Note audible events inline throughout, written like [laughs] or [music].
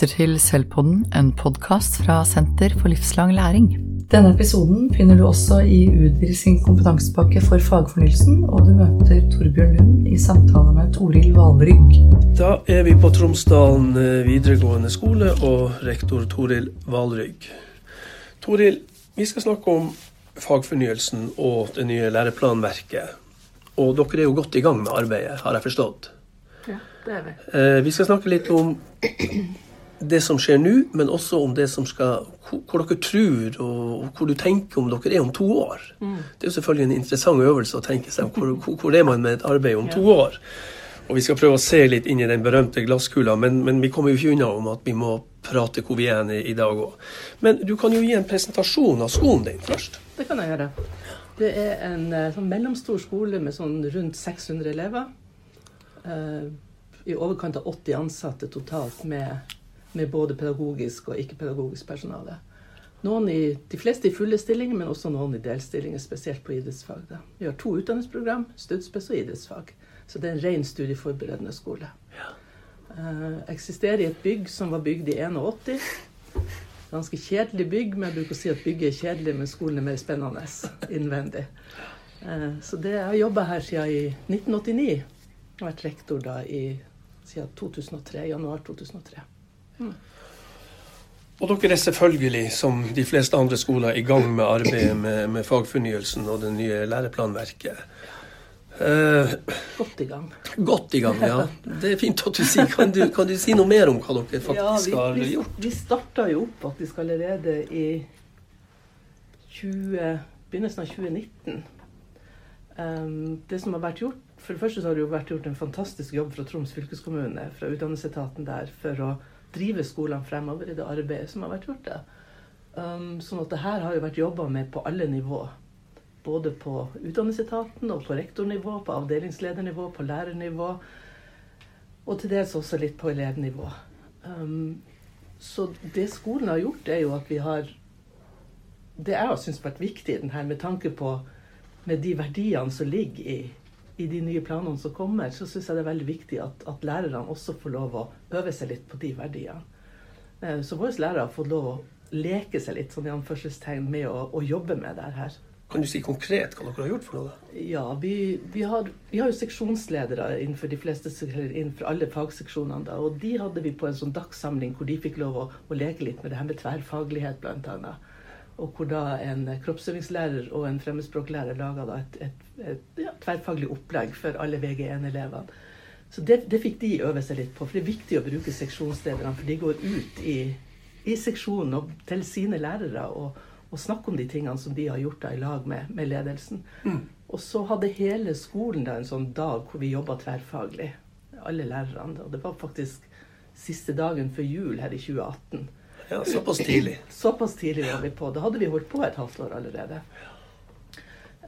lytter til Selvpodden, en podkast fra Senter for livslang læring. Denne episoden finner du også i Udir sin kompetansepakke for fagfornyelsen, og du møter Torbjørn Lund i samtale med Toril Valrygg. Da er vi på Tromsdalen eh, videregående skole og rektor Toril Valrygg. Toril, vi skal snakke om fagfornyelsen og det nye læreplanverket. Og dere er jo godt i gang med arbeidet, har jeg forstått? Ja, det er vi. Eh, vi skal snakke litt om det som skjer nå, men også om det som skal, hvor dere tror og hvor du tenker om dere er om to år. Det er jo selvfølgelig en interessant øvelse å tenke seg hvor, hvor er man med et arbeid om to år. Og Vi skal prøve å se litt inn i den berømte glasskula, men, men vi kommer jo ikke unna om at vi må prate hvor vi er i, i dag òg. Men du kan jo gi en presentasjon av skolen din først. Det kan jeg gjøre. Det er en eh, sånn mellomstor skole med sånn rundt 600 elever. Uh, I overkant av 80 ansatte totalt med, med både pedagogisk og ikke-pedagogisk personale. I, de fleste i fulle stillinger, men også noen i delstillinger, spesielt på idrettsfag. Da. Vi har to utdanningsprogram, studspes og idrettsfag. Så det er en ren studieforberedende skole. Eh, eksisterer i et bygg som var bygd i 81. Ganske kjedelig bygg, men jeg bruker å si at bygget er kjedelig, men skolen er mer spennende innvendig. Uh, så det, jeg har jobba her siden i 1989. Jeg har vært rektor da i, siden 2003, januar 2003. Og dere er selvfølgelig, som de fleste andre skoler, i gang med arbeidet med, med fagfornyelsen og det nye læreplanverket. Eh, Godt i gang. godt i gang, ja. Det er fint at du sier. Kan du, kan du si noe mer om hva dere faktisk ja, har vi, vi, gjort? vi starta jo opp faktisk allerede i 20, begynnelsen av 2019. Um, det som har vært gjort, For det første så har det jo vært gjort en fantastisk jobb fra Troms fylkeskommune, fra utdanningsetaten der, for å drive skolene fremover i det arbeidet som har vært gjort. der. Um, sånn at det her har jo vært jobba med på alle nivå. Både på utdanningsetaten og på rektornivå, på avdelingsledernivå, på lærernivå. Og til dels også litt på elevnivå. Um, så det skolen har gjort, er jo at vi har Det jeg har syntes vært viktig i den her, med tanke på med de verdiene som ligger i, i de nye planene som kommer, så syns jeg det er veldig viktig at, at lærerne også får lov å øve seg litt på de verdiene. Eh, Så våre lærere har fått lov å leke seg litt sånn i anførselstegn med å, å jobbe med det her. Kan du si konkret hva dere har gjort for noe? Ja, vi, vi, har, vi har jo seksjonsledere innenfor de fleste, innenfor alle fagseksjonene. da, Og de hadde vi på en sånn dagssamling hvor de fikk lov å, å leke litt med det her med tverrfaglighet, blant annet. Og hvor da en kroppsøvingslærer og en fremmedspråklærer laga et, et, et ja, tverrfaglig opplegg for alle VG1-elevene. Så det, det fikk de øve seg litt på. For det er viktig å bruke seksjonslederne, for de går ut i, i seksjonen og til sine lærere og, og snakker om de tingene som de har gjort da i lag med, med ledelsen. Og så hadde hele skolen da en sånn dag hvor vi jobba tverrfaglig. Alle lærerne. Og det var faktisk siste dagen før jul her i 2018. Ja, Såpass tidlig. Såpass tidlig var vi på. Da hadde vi holdt på et halvt år allerede.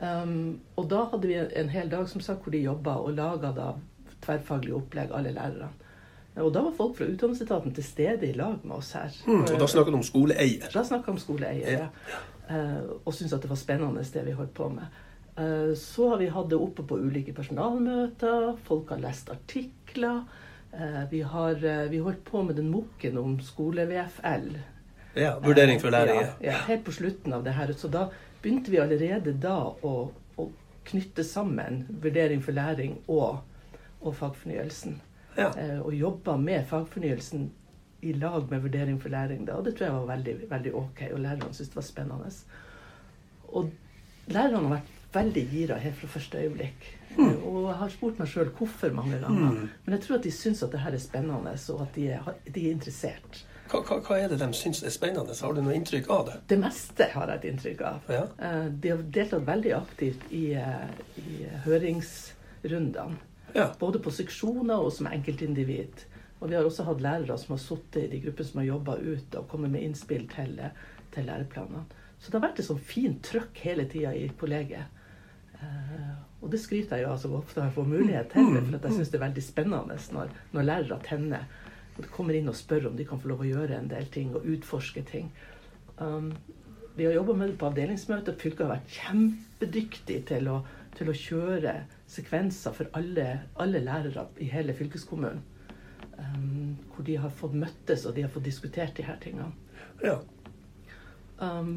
Um, og da hadde vi en hel dag som sagt, hvor de jobba og laga tverrfaglig opplegg, alle lærerne. Og da var folk fra utdanningsetaten til stede i lag med oss her. Mm, og da snakka du om skoleeier. Da snakka vi om skoleeier, ja. Uh, og syntes at det var spennende det vi holdt på med. Uh, så har vi hatt det oppe på ulike personalmøter. Folk har lest artikler. Uh, vi har vi holdt på med den mokken om skole-VFL. Ja, Vurdering for læring. Ja, ja, helt på slutten av det her. Så da begynte vi allerede da å, å knytte sammen vurdering for læring og, og fagfornyelsen. Ja. Eh, og jobba med fagfornyelsen i lag med vurdering for læring. Da. Og det tror jeg var veldig, veldig ok, og lærerne syntes det var spennende. Og lærerne har vært veldig gira helt fra første øyeblikk. Mm. Og jeg har spurt meg sjøl hvorfor mange ganger. Men jeg tror at de syns at det her er spennende, og at de er, de er interessert. Hva, hva, hva er det de syns er spennende? Har du noe inntrykk av det? Det meste har jeg et inntrykk av. Ja. Eh, De har deltatt veldig aktivt i, eh, i høringsrundene. Ja. Både på seksjoner og som enkeltindivid. Og vi har også hatt lærere som har sittet i de gruppene som har jobba ut og kommet med innspill til, til læreplanene. Så det har vært et sånn fint trøkk hele tida på leget. Og det skryter jeg jo altså ofte jeg får mulighet til, det, for at jeg syns det er veldig spennende når, når lærere tenner og kommer inn og spør om de kan få lov å gjøre en del ting og utforske ting. Um, vi har jobba med det på avdelingsmøter. Fylket har vært kjempedyktig til å, til å kjøre sekvenser for alle, alle lærere i hele fylkeskommunen. Um, hvor de har fått møttes og de har fått diskutert de her tingene. Ja. Um,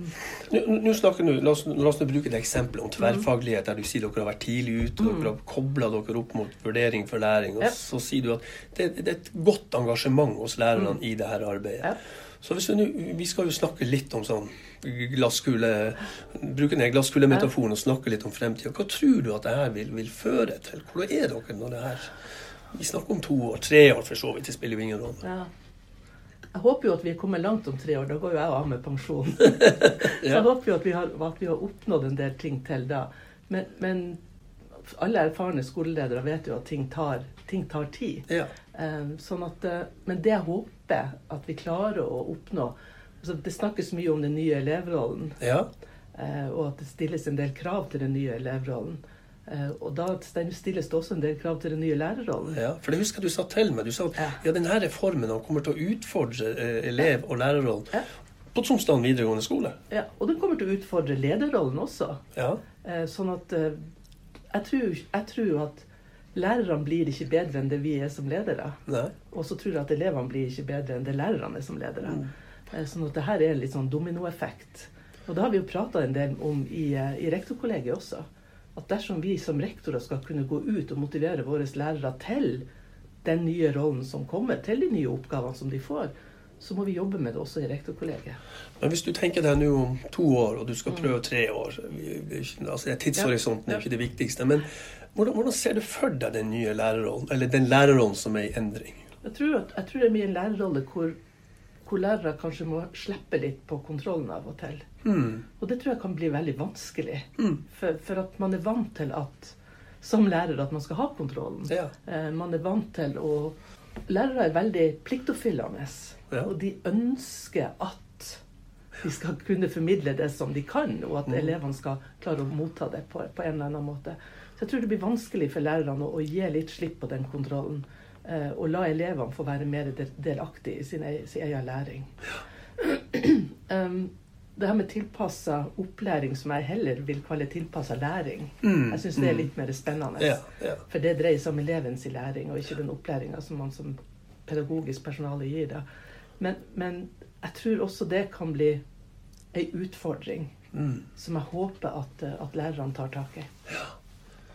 Nå, snakker du, La oss, la oss bruke et eksempel om tverrfaglighet, der du sier dere har vært tidlig ute, og dere har kobla dere opp mot vurdering for læring. Og Ja. så sier du at det, det er et godt engasjement hos lærerne i det her arbeidet. Ja. Så hvis vi, vi skal jo snakke litt om sånn glasskule Bruke den glasskulemetaforen og snakke litt om fremtida. Hva tror du at det her vil, vil føre til? Hvor er dere når det her Vi snakker om to år, tre år for så vidt, det spiller jo ingen rolle. ja. Jeg håper jo at vi er kommet langt om tre år. Da går jo jeg av med pensjon. [laughs] Så jeg håper jo at vi, har, at vi har oppnådd en del ting til da. Men, men alle erfarne skoleledere vet jo at ting tar, ting tar tid. Ja. Eh, Sånn at, eh, men det jeg håper at vi klarer å oppnå altså Det snakkes mye om den nye elevrollen, ja. eh, og at det stilles en del krav til den nye elevrollen. Eh, Og da stilles det også en del krav til den nye lærerrollen. Ja, for det husker du sa til meg. Du sa at Ja. ja, denne reformen kommer til å utfordre eh, elev- og lærerrollen Ja. på Tromsdalen videregående skole. Ja, og den kommer til å utfordre lederrollen også. Ja. Eh, Sånn at jeg tror, jeg tror at lærerne blir ikke bedre enn det vi er som ledere. Og så tror jeg at elevene blir ikke bedre enn det lærerne er som ledere. Mm. Sånn at det her er en litt sånn dominoeffekt. Og det har vi jo prata en del om i, i rektorkollegiet også. At dersom vi som rektorer skal kunne gå ut og motivere våre lærere til den nye rollen som kommer, til de nye oppgavene som de får, så må vi jobbe med det også i rektorkollegiet. Men hvis du tenker deg nå om to år, og du skal prøve tre år altså Tidshorisonten er ikke det viktigste. Men hvordan, hvordan ser du for deg den nye lærerrollen, eller den lærerrollen som er i endring? Jeg tror, at, jeg tror det mye en lærerrolle hvor, hvor lærere kanskje må slippe litt på kontrollen av og til. Mm. Og det tror jeg kan bli veldig vanskelig. Mm. For, for at man er vant til at som lærer at man skal ha kontrollen. Ja. Eh, man er vant til å Lærere er veldig pliktoppfyllende. Ja. Og de ønsker at de skal kunne formidle det som de kan, og at Mm. elevene skal klare å motta det på, på en eller annen måte. Så jeg tror det blir vanskelig for lærerne å, å gi litt slipp på den kontrollen. Eh, og la elevene få være mer delaktige i sin, e- egen læring. [clears throat] um, det her med tilpassa opplæring, som jeg heller vil kalle tilpassa læring, Mm, jeg syns det er mm. litt mer spennende. Ja, ja. For det dreier seg om elevens læring, og ikke den opplæringa som man som pedagogisk personale gir. Da. Men, men jeg tror også det kan bli ei utfordring Mm. som jeg håper at, at lærerne tar tak i.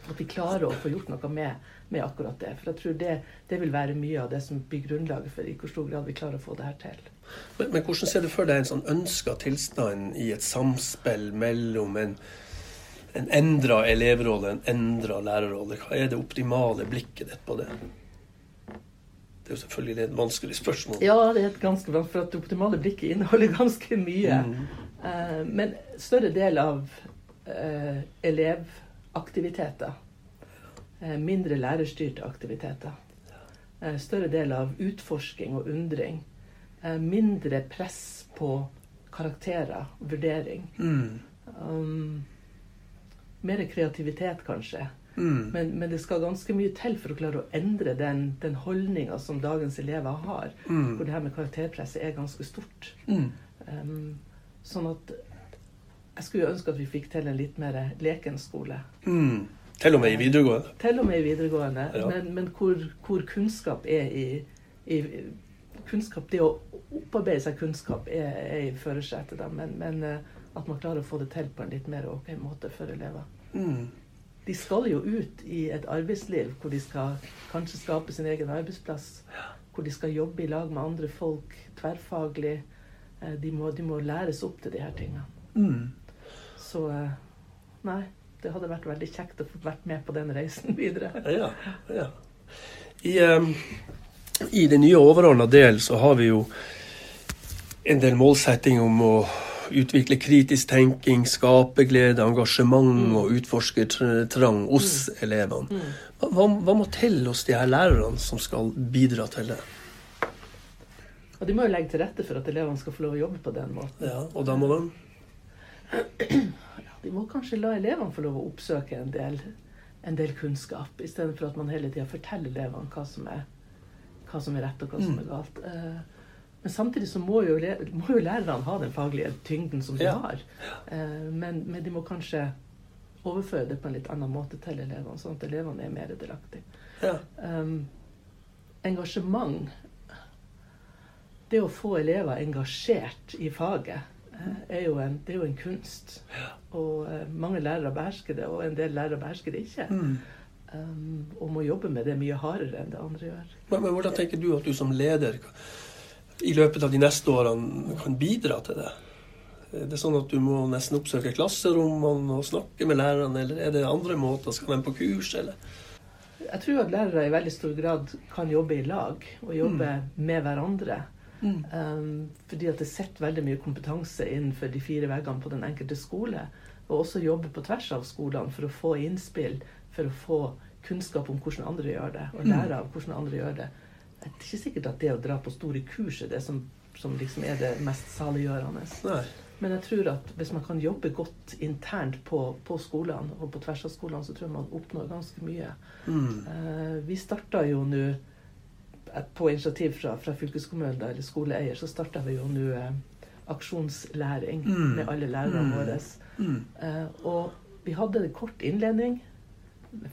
At de klarer å få gjort noe med, med akkurat det. For jeg tror det, det vil være mye av det som blir grunnlaget for i hvor stor grad vi klarer å få det her til. Men, men hvordan ser du for deg en sånn ønska tilstand i et samspill mellom en, en endra elevrolle og en endra lærerrolle? Hva er det optimale blikket ditt på det? Det er jo selvfølgelig et vanskelig spørsmål. Ja, det er et ganske vanskelig, for at det optimale blikket inneholder [laughs] ganske mye. Mm. Uh, men større del av uh, elevaktiviteter. Eh, mindre lærerstyrte aktiviteter. Eh, større del av utforsking og undring. Eh, mindre press på karakterer, vurdering. Mm. Um, mer kreativitet, kanskje. Mm. Men, men det skal ganske mye til for å klare å endre den, den holdninga som dagens elever har. Mm. Hvor det her med karakterpresset er ganske stort. Mm. Um, sånn at jeg skulle jo ønske at vi fikk til en litt mer leken skole. Mm. Til og med i videregående. Til og med i videregående. Ja. Men, men hvor, hvor kunnskap er i, i kunnskap, Det å opparbeide seg kunnskap er, er i førersetet. Men, men eh, at man klarer å få det til på en litt mer ok måte for elever. Mm. De skal jo ut i et arbeidsliv hvor de skal kanskje skape sin egen arbeidsplass. Hvor de skal jobbe i lag med andre folk, tverrfaglig. Eh, De må, de må læres opp til de her tingene. Mm. Så eh, nei, det hadde vært veldig kjekt å få vært med på den reisen videre. Ja, ja. I, um, I den nye overordna del så har vi jo en del målsetting om å utvikle kritisk tenking, skaperglede, engasjement og utforskertrang hos elevene. Hva, hva, hva må til hos de her lærerne som skal bidra til det? Og de må jo legge til rette for at elevene skal få lov å jobbe på den måten. Ja, og da må de De må kanskje la elevene få lov å oppsøke en del, en del kunnskap, istedenfor at man hele tida forteller elevene hva som, er, hva som er rett og hva som er galt. Eh, Men samtidig så må jo, må jo lærerne ha den faglige tyngden som de Ja. har. Eh, Men, men de må kanskje overføre det på en litt annen måte til elevene, sånn at elevene er mer delaktige. Ja. Um, engasjement Det å få elever engasjert i faget er jo en, det er jo en kunst. Og eh, mange lærere behersker det, og en del lærere behersker det ikke. Mm. Um, og må jobbe med det mye hardere enn det andre gjør. Men, men hvordan tenker du at du som leder i løpet av de neste årene kan bidra til det? Er det sånn at du må nesten oppsøke klasserommene og snakke med lærerne, eller er det andre måter? Skal de på kurs, eller? Jeg tror at lærere i veldig stor grad kan jobbe i lag og jobbe med hverandre. Mm. Um, fordi at det sitter veldig mye kompetanse innenfor de fire veggene på den enkelte skole. Og også jobbe på tvers av skolene for å få innspill, for å få kunnskap om hvordan andre gjør det, og lære av hvordan andre gjør det. Det er ikke sikkert at det å dra på store kurs er det som, som liksom er det mest saliggjørende. Nei. Men jeg tror at hvis man kan jobbe godt internt på, på skolene og på tvers av skolene, så tror jeg man oppnår ganske mye. Mm. Uh, vi starta jo nå på initiativ fra, fra fylkeskommunen eller skoleeier, så starta vi jo nå eh, aksjonslæring Mm. med alle lærerne Mm. våre. Mm. Eh, og vi hadde en kort innledning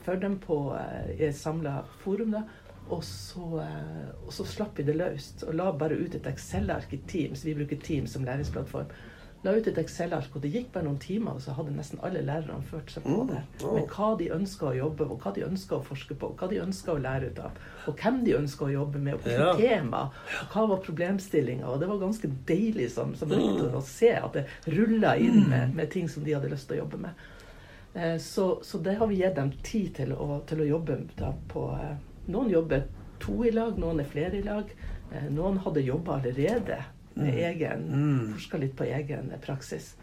for dem på, eh, i et samla forum. da, og så, eh, og så slapp vi det løst og la bare ut et Excel-ark i Teams. Vi bruker Teams som læringsplattform. La ut et Excel-ark, og det gikk bare noen timer, og så hadde nesten alle lærerne ført seg på Mm, det. Men hva de ønska å jobbe og hva de ønska å forske på, og hva de ønska å lære ut av. Og hvem de ønska å jobbe med, og hvilke Ja. tema. Og hva var problemstillinga. Og det var ganske deilig som, som rektor å se at det rulla inn Mm. med, med ting som de hadde lyst til å jobbe med. Eh, Så, så det har vi gitt dem tid til å, til å jobbe da på eh, Noen jobber to i lag, noen er flere i lag. Eh, Noen hadde jobba allerede egen, Mm. forska litt på egen praksis.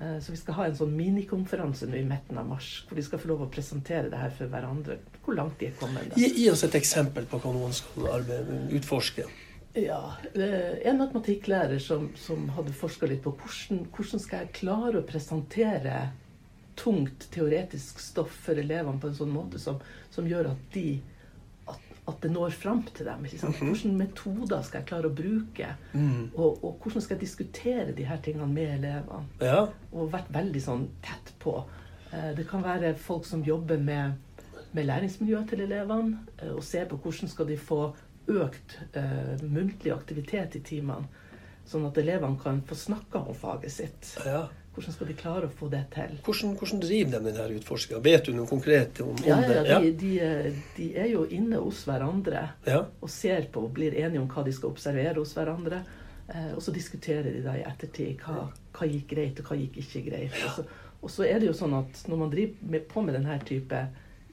Eh, Så vi skal ha en sånn minikonferanse nå i midten av mars, hvor de skal få lov å presentere det her for hverandre. Hvor langt de er kommet. Gi, gi oss et eksempel på hva noen skal arbeide, utforske. Ja, eh, En matematikklærer som, som hadde forska litt på hvordan, hvordan skal jeg klare å presentere tungt teoretisk stoff for elevene på en sånn måte som, som gjør at de at, det når fram til dem. Ikke sant? Hvilke metoder skal jeg klare å bruke? Mm. Og, og hvordan skal jeg diskutere de her tingene med elevene? Ja. og vært veldig sånn tett på. Eh, Det kan være folk som jobber med, med læringsmiljøet til elevene, eh, og ser på hvordan skal de få økt uh, muntlig aktivitet i timene, sånn at elevene kan få snakka om faget sitt. ja. Hvordan skal de klare å få det til? Hvordan, hvordan driver de denne utforskinga? Vet du noe konkret om, om Ja, ja, det? de, de, de er jo inne hos hverandre Ja. og ser på og blir enige om hva de skal observere hos hverandre. Eh, og så diskuterer de da i ettertid hva, hva gikk greit, og hva gikk ikke greit. Og så, og så er det jo sånn at når man driver med, på med denne type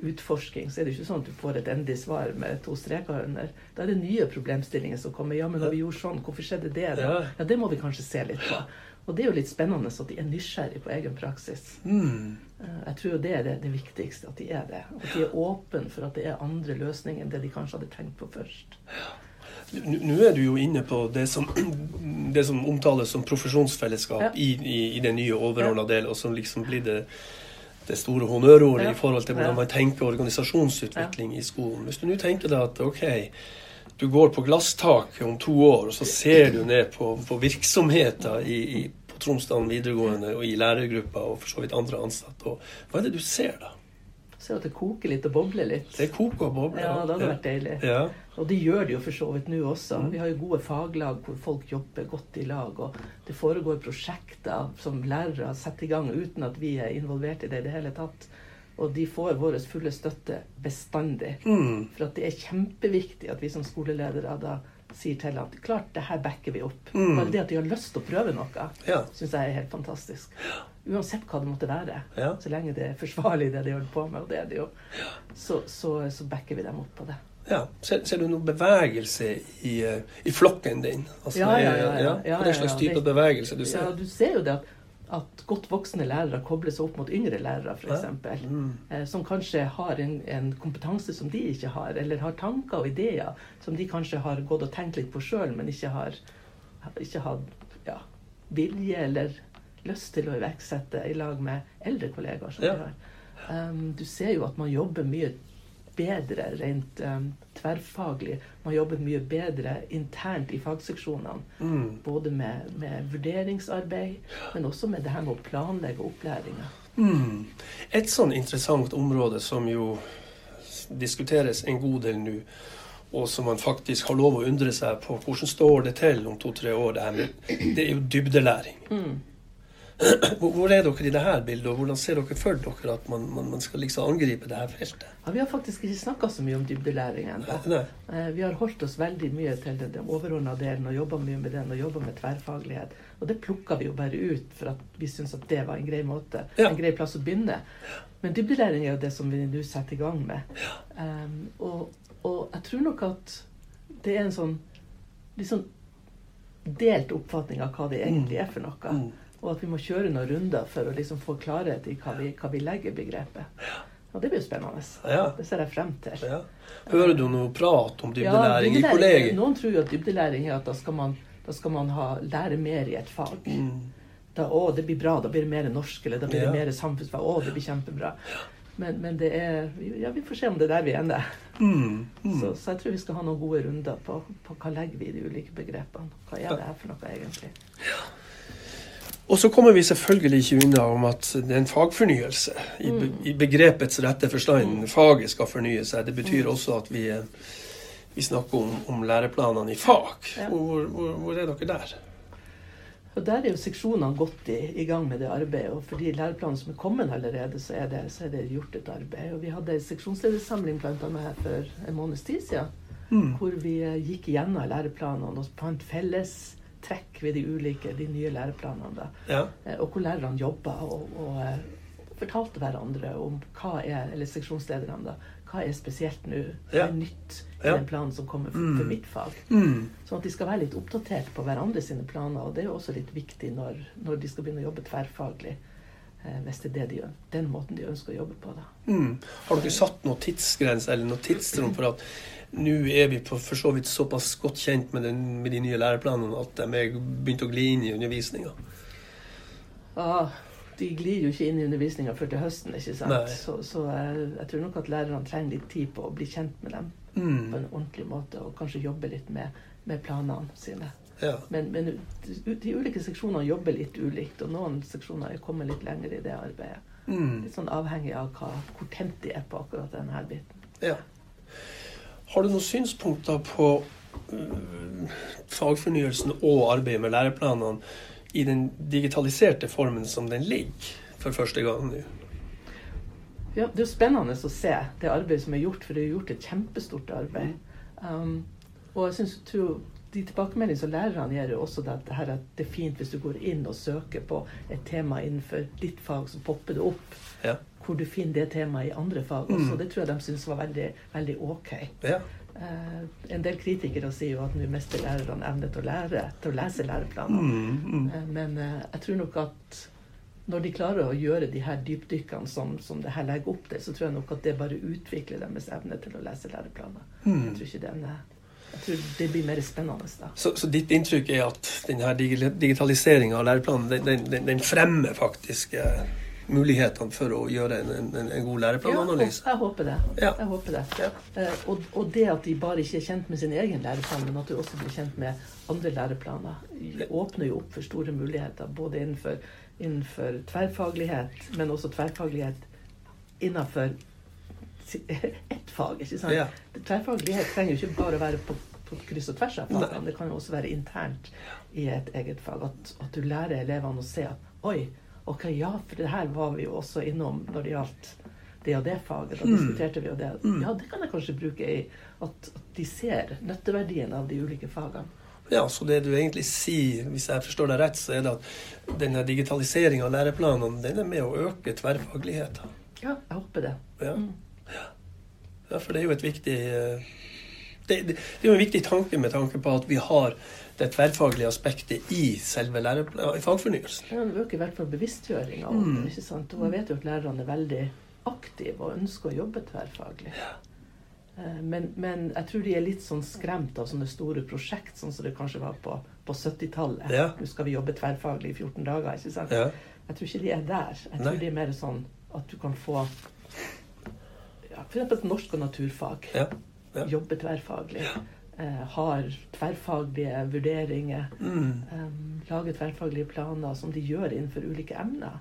utforsking, så er det ikke sånn at du får et endelig svar med to streker under. Da er det nye problemstillinger som kommer. Ja, men når vi gjorde sånn, hvorfor skjedde det? da? Ja. Ja, det må vi kanskje se litt på. Og det er jo litt spennende at de er nysgjerrige på egen praksis. Mm. Eh, Jeg tror jo det er det, det viktigste, at de er det. At de er åpne for at det er andre løsninger enn det de kanskje hadde tenkt på først. Nå er du jo inne på det som, [clears throat] det som omtales som profesjonsfellesskap Ja. i, i, i den nye overordna delen, og som liksom blir det, det store honnørordet Ja. i forhold til hvordan man tenker organisasjonsutvikling i skolen. Hvis du nå tenker deg at ok, du går på glasstaket om to år, og så ser du ned på, på virksomheter i, i, på Tromsdalen videregående og i lærergruppa og for så vidt andre ansatte. Og hva er det du ser da? Ser at det koker litt og bobler litt. Det koker og bobler. Ja, det hadde vært deilig. Ja. Og det gjør det jo for så vidt nå også. Mm. Vi har jo gode faglag hvor folk jobber godt i lag. Og det foregår prosjekter som lærere har satt i gang uten at vi er involvert i det i det hele tatt. Og de får vår fulle støtte bestandig. Mm. For at det er kjempeviktig at vi som skoleledere da sier til at klart, det her backer vi opp. Mm. Bare det at de har lyst til å prøve noe, Ja. syns jeg er helt fantastisk. Uansett hva det måtte være. Ja. Så lenge det er forsvarlig, det de holder på med, og det er det jo, så, så, så backer vi dem opp på det. Ja. Ser, ser du noen bevegelse i, eh, i flokken din? Altså, Ja, ja, ja, ja. Hva slags type bevegelse du Ja, du ser jo det at, at godt voksne lærere kobler seg opp mot yngre lærere, f.eks. Mm. Eh, som kanskje har en, en kompetanse som de ikke har, eller har tanker og ideer som de kanskje har gått og tenkt litt på sjøl, men ikke har ikke hatt ja, vilje eller lyst til å iverksette i lag med eldre kollegaer. som Ja. de har. Um, du ser jo at man jobber mye bedre rent um, tverrfaglig. Man jobber mye bedre internt i fagseksjonene. Mm. Både med, med vurderingsarbeid, men også med det her med å planlegge opplæringa. Mm. Et sånn interessant område som jo diskuteres en god del nå, og som man faktisk har lov å undre seg på hvordan står det til om to-tre år. Det, her med, det er jo dybdelæring. Mm. [clears throat] Hvor, er dere i dette bildet, og hvordan ser dere for dere at man, man, man skal liksom angripe dette feltet? Ja, vi har faktisk ikke snakka så mye om dybdelæring ennå. Eh, Vi har holdt oss veldig mye til den, den overordna delen og jobba mye med den og jobba med tverrfaglighet. Og det plukka vi jo bare ut for at vi syntes at det var en grei måte, Ja. en grei plass å begynne. Men dybdelæring er jo det som vi nå setter i gang med. Um, og, og jeg tror nok at det er en sånn litt sånn delt oppfatning av hva det egentlig er for noe. Mm. Og at vi må kjøre noen runder for å liksom få klarhet i hva vi, hva vi legger i begrepet. Og det blir jo spennende. Ja. Det ser jeg frem til. Ja. Hører du noe prat om Ja, dybdelæring i dybdelæring- kollegiet? Noen tror jo at dybdelæring er at da skal man, da skal man ha, lære mer i et fag. Mm. Da, å, det blir bra, da blir det mer norsk, eller da blir Ja. det mer samfunnsfag. Å, det blir kjempebra. Men, men det er Ja, vi får se om det er der vi ender. Mm. Mm. Så, så jeg tror vi skal ha noen gode runder på, på hva legger vi i de ulike begrepene. Hva er det her for noe, egentlig? Og så kommer vi selvfølgelig ikke unna om at det er en fagfornyelse. I, be, i begrepets rette forstand. Faget skal fornye seg. Det betyr også at vi, vi snakker om, om læreplanene i fag. Hvor, hvor, hvor er dere der? Og Der er jo seksjonene godt i, i gang med det arbeidet. Og for de læreplanene som er kommet allerede, så er det, så er det gjort et arbeid. Og Vi hadde en seksjonsledersamling bl.a. her for en måneds tid siden. Mm. Hvor vi eh, gikk gjennom læreplanene og fant felles trekk ved de ulike, de nye læreplanene. da. Ja. Eh, Og hvor lærerne jobba og, og eh, fortalte hverandre om hva er, eller seksjonslederne da, hva er spesielt nå, hva er nytt i den planen som kommer for, Mm. for mitt fag. Mm. Sånn at de skal være litt oppdatert på hverandre sine planer. Og det er jo også litt viktig når, når de skal begynne å jobbe tverrfaglig. Eh, hvis det er det de, gjør. den måten de ønsker å jobbe på. da. Mm. Har dere satt noen tidsgrense eller noe tidsrom for at nå er vi på for så vidt såpass godt kjent med, den, med de nye læreplanene at de er begynt å gli inn i undervisninga? Ah, de glir jo ikke inn i undervisninga før til høsten. ikke sant? Nei. Så, så jeg, jeg tror nok at lærerne trenger litt tid på å bli kjent med dem på Mm. en ordentlig måte. Og kanskje jobbe litt med, med planene sine. Ja. Men, men de, ulike seksjonene jobber litt ulikt, og noen seksjoner er kommet litt lenger i det arbeidet. Mm. Litt sånn avhengig av hva, hvor tent de er på akkurat denne biten. ja. Har du noen synspunkter på øh, fagfornyelsen og arbeidet med læreplanene i den digitaliserte formen som den ligger for første gang nå? Ja, det er jo spennende å se det arbeidet som er gjort, for det er gjort et kjempestort arbeid. Um, og jeg synes, tror de tilbakemeldingene som lærerne gir, er også det, at det er fint hvis du går inn og søker på et tema innenfor ditt fag, så popper det opp Ja. hvor du finner det temaet i andre fag også. Mm. Det tror jeg de syns var veldig, veldig ok. Ja. Eh, en del kritikere sier jo at nå mister lærerne evne til å lære, til å lese læreplaner. Mm, mm. Eh, Men eh, jeg tror nok at når de klarer å gjøre de her dypdykkene som, som det her legger opp til, så tror jeg nok at det bare utvikler deres evne til å lese læreplaner. Mm. Jeg tror ikke den er jeg tror det blir mer spennende da. Så, så ditt inntrykk er at denne digitaliseringa av læreplanen den, den, den, fremmer faktisk eh, mulighetene for å gjøre en, en, en god læreplananalyse? Ja, jeg håper det. Ja. Jeg håper det. Ja. Eh, og, og det at de bare ikke er kjent med sin egen læreplan, men at du også blir kjent med andre læreplaner, åpner jo opp for store muligheter. Både innenfor, innenfor tverrfaglighet, men også tverrfaglighet innenfor [laughs] ett fag. ikke sant? Ja. Tverrfaglighet trenger jo ikke bare være på, på kryss og tvers av fagene. Det kan jo også være internt i et eget fag. At, at du lærer elevene å se at oi, ok, ja, for det her var vi jo også innom når det gjaldt det og det faget. Da Mm. diskuterte vi jo det. Ja, det kan jeg kanskje bruke i at, at de ser nytteverdien av de ulike fagene. Ja, så det du egentlig sier, hvis jeg forstår deg rett, så er det at denne digitaliseringa av læreplanene den er med å øke tverrfagligheten. Ja, jeg håper det. Ja. Mm. Ja, for det er jo et viktig eh, det, det, det er jo en viktig tanke med tanke på at vi har det tverrfaglige aspektet i selve i fagfornyelsen. Ja, Det øker i hvert fall bevisstgjøringa Mm. ikke sant? Og jeg vet jo at lærerne er veldig aktive og ønsker å jobbe tverrfaglig. Ja. Men, men jeg tror de er litt sånn skremt av sånne store prosjekt, sånn som det kanskje var på, på 70-tallet. Ja. Nå skal vi jobbe tverrfaglig i 14 dager. ikke sant? Ja. Jeg tror ikke de er der. Jeg tror Nei. de er mer sånn at du kan få ja, f.eks. norsk og naturfag. Ja. Ja. Jobbe tverrfaglig. Eh, har tverrfaglige vurderinger. Mm. Um, lage tverrfaglige planer som de gjør innenfor ulike emner.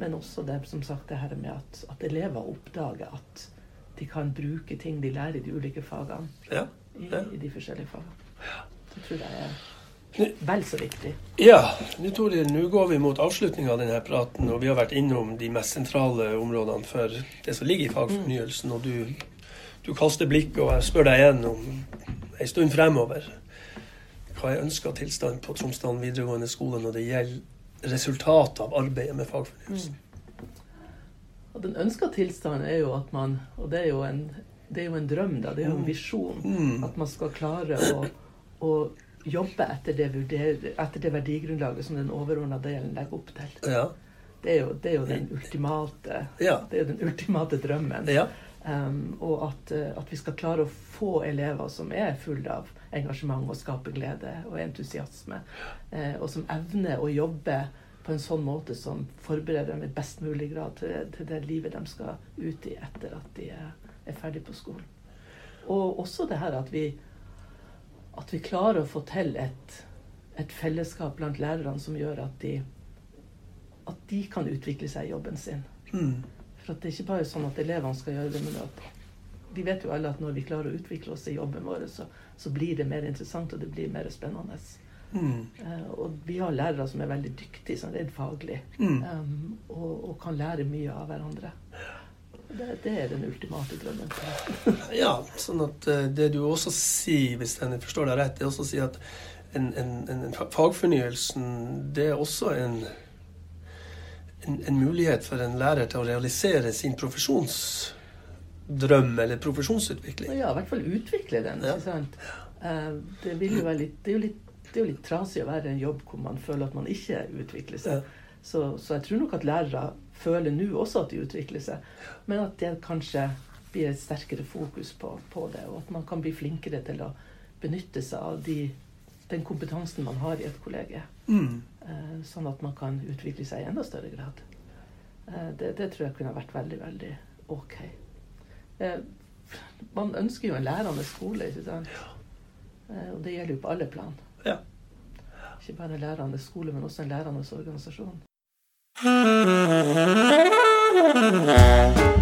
Men også det, som sagt, det her med at, at elever oppdager at de kan bruke ting de lærer i de ulike fagene, ja. i, i de forskjellige fagene. Det tror jeg er vel så viktig. Ja, nå Toril, nå går vi mot avslutninga av denne praten, og vi har vært innom de mest sentrale områdene for det som ligger i fagfornyelsen. Og du, du kaster blikk, og jeg spør deg igjen om ei stund fremover. Hva er ønska tilstand på Tromsdalen videregående skole når det gjelder resultatet av arbeidet med fagfornyelsen? Og den ønska tilstanden er jo at man Og det er jo en, det er jo en drøm, da. Det er jo en visjon. Mm. At man skal klare å, å jobbe etter det, vurder- etter det verdigrunnlaget som den overordna delen legger opp til. Ja. Det er jo, det er jo den ultimate Ja. det er jo den ultimate drømmen. ja. Um, og at, eh, at vi skal klare å få elever som er fulle av engasjement og skaperglede og entusiasme, eh, og som evner å jobbe på en sånn måte som forbereder dem i best mulig grad til, til det livet de skal ut i etter at de er, er ferdig på skolen. Og også det her at vi, at vi klarer å få til et, et fellesskap blant lærerne som gjør at de, at de kan utvikle seg i jobben sin. Mm. For det er ikke bare sånn at elevene skal gjøre det, men at de vet jo alle at når vi klarer å utvikle oss i jobben vår, så, så blir det mer interessant, og det blir mer spennende. Mm. Uh, og vi har lærere som er veldig dyktige sånn redd faglig, Mm. um, og, og kan lære mye av hverandre. Det, det er den ultimate drømmen. Ja, sånn at eh, det du også sier, hvis jeg forstår deg rett, det er også å si at en, en, en, fagfornyelsen, det er også en, en, en mulighet for en lærer til å realisere sin profesjonsdrøm eller profesjonsutvikling. Ja, i hvert fall utvikle den. Ja. ikke sant? Eh, det, litt, det, er jo litt, det er jo litt trasig å være i en jobb hvor man føler at man ikke utvikler seg. Ja. Så, så jeg tror nok at lærere føler nå også at de utvikler seg, men at det kanskje blir et sterkere fokus på, på det, og at man kan bli flinkere til å benytte seg av de, den kompetansen man har i et kollege, Mm. eh, sånn at man kan utvikle seg i enda større grad. Eh, det, det tror jeg kunne vært veldig, veldig ok. Eh, man ønsker jo en lærende skole, ikke sant? Ja. og det gjelder jo på alle plan. Ja. Ikke bare en lærende skole, men også en lærende organisasjon. Ha ha ha ha ha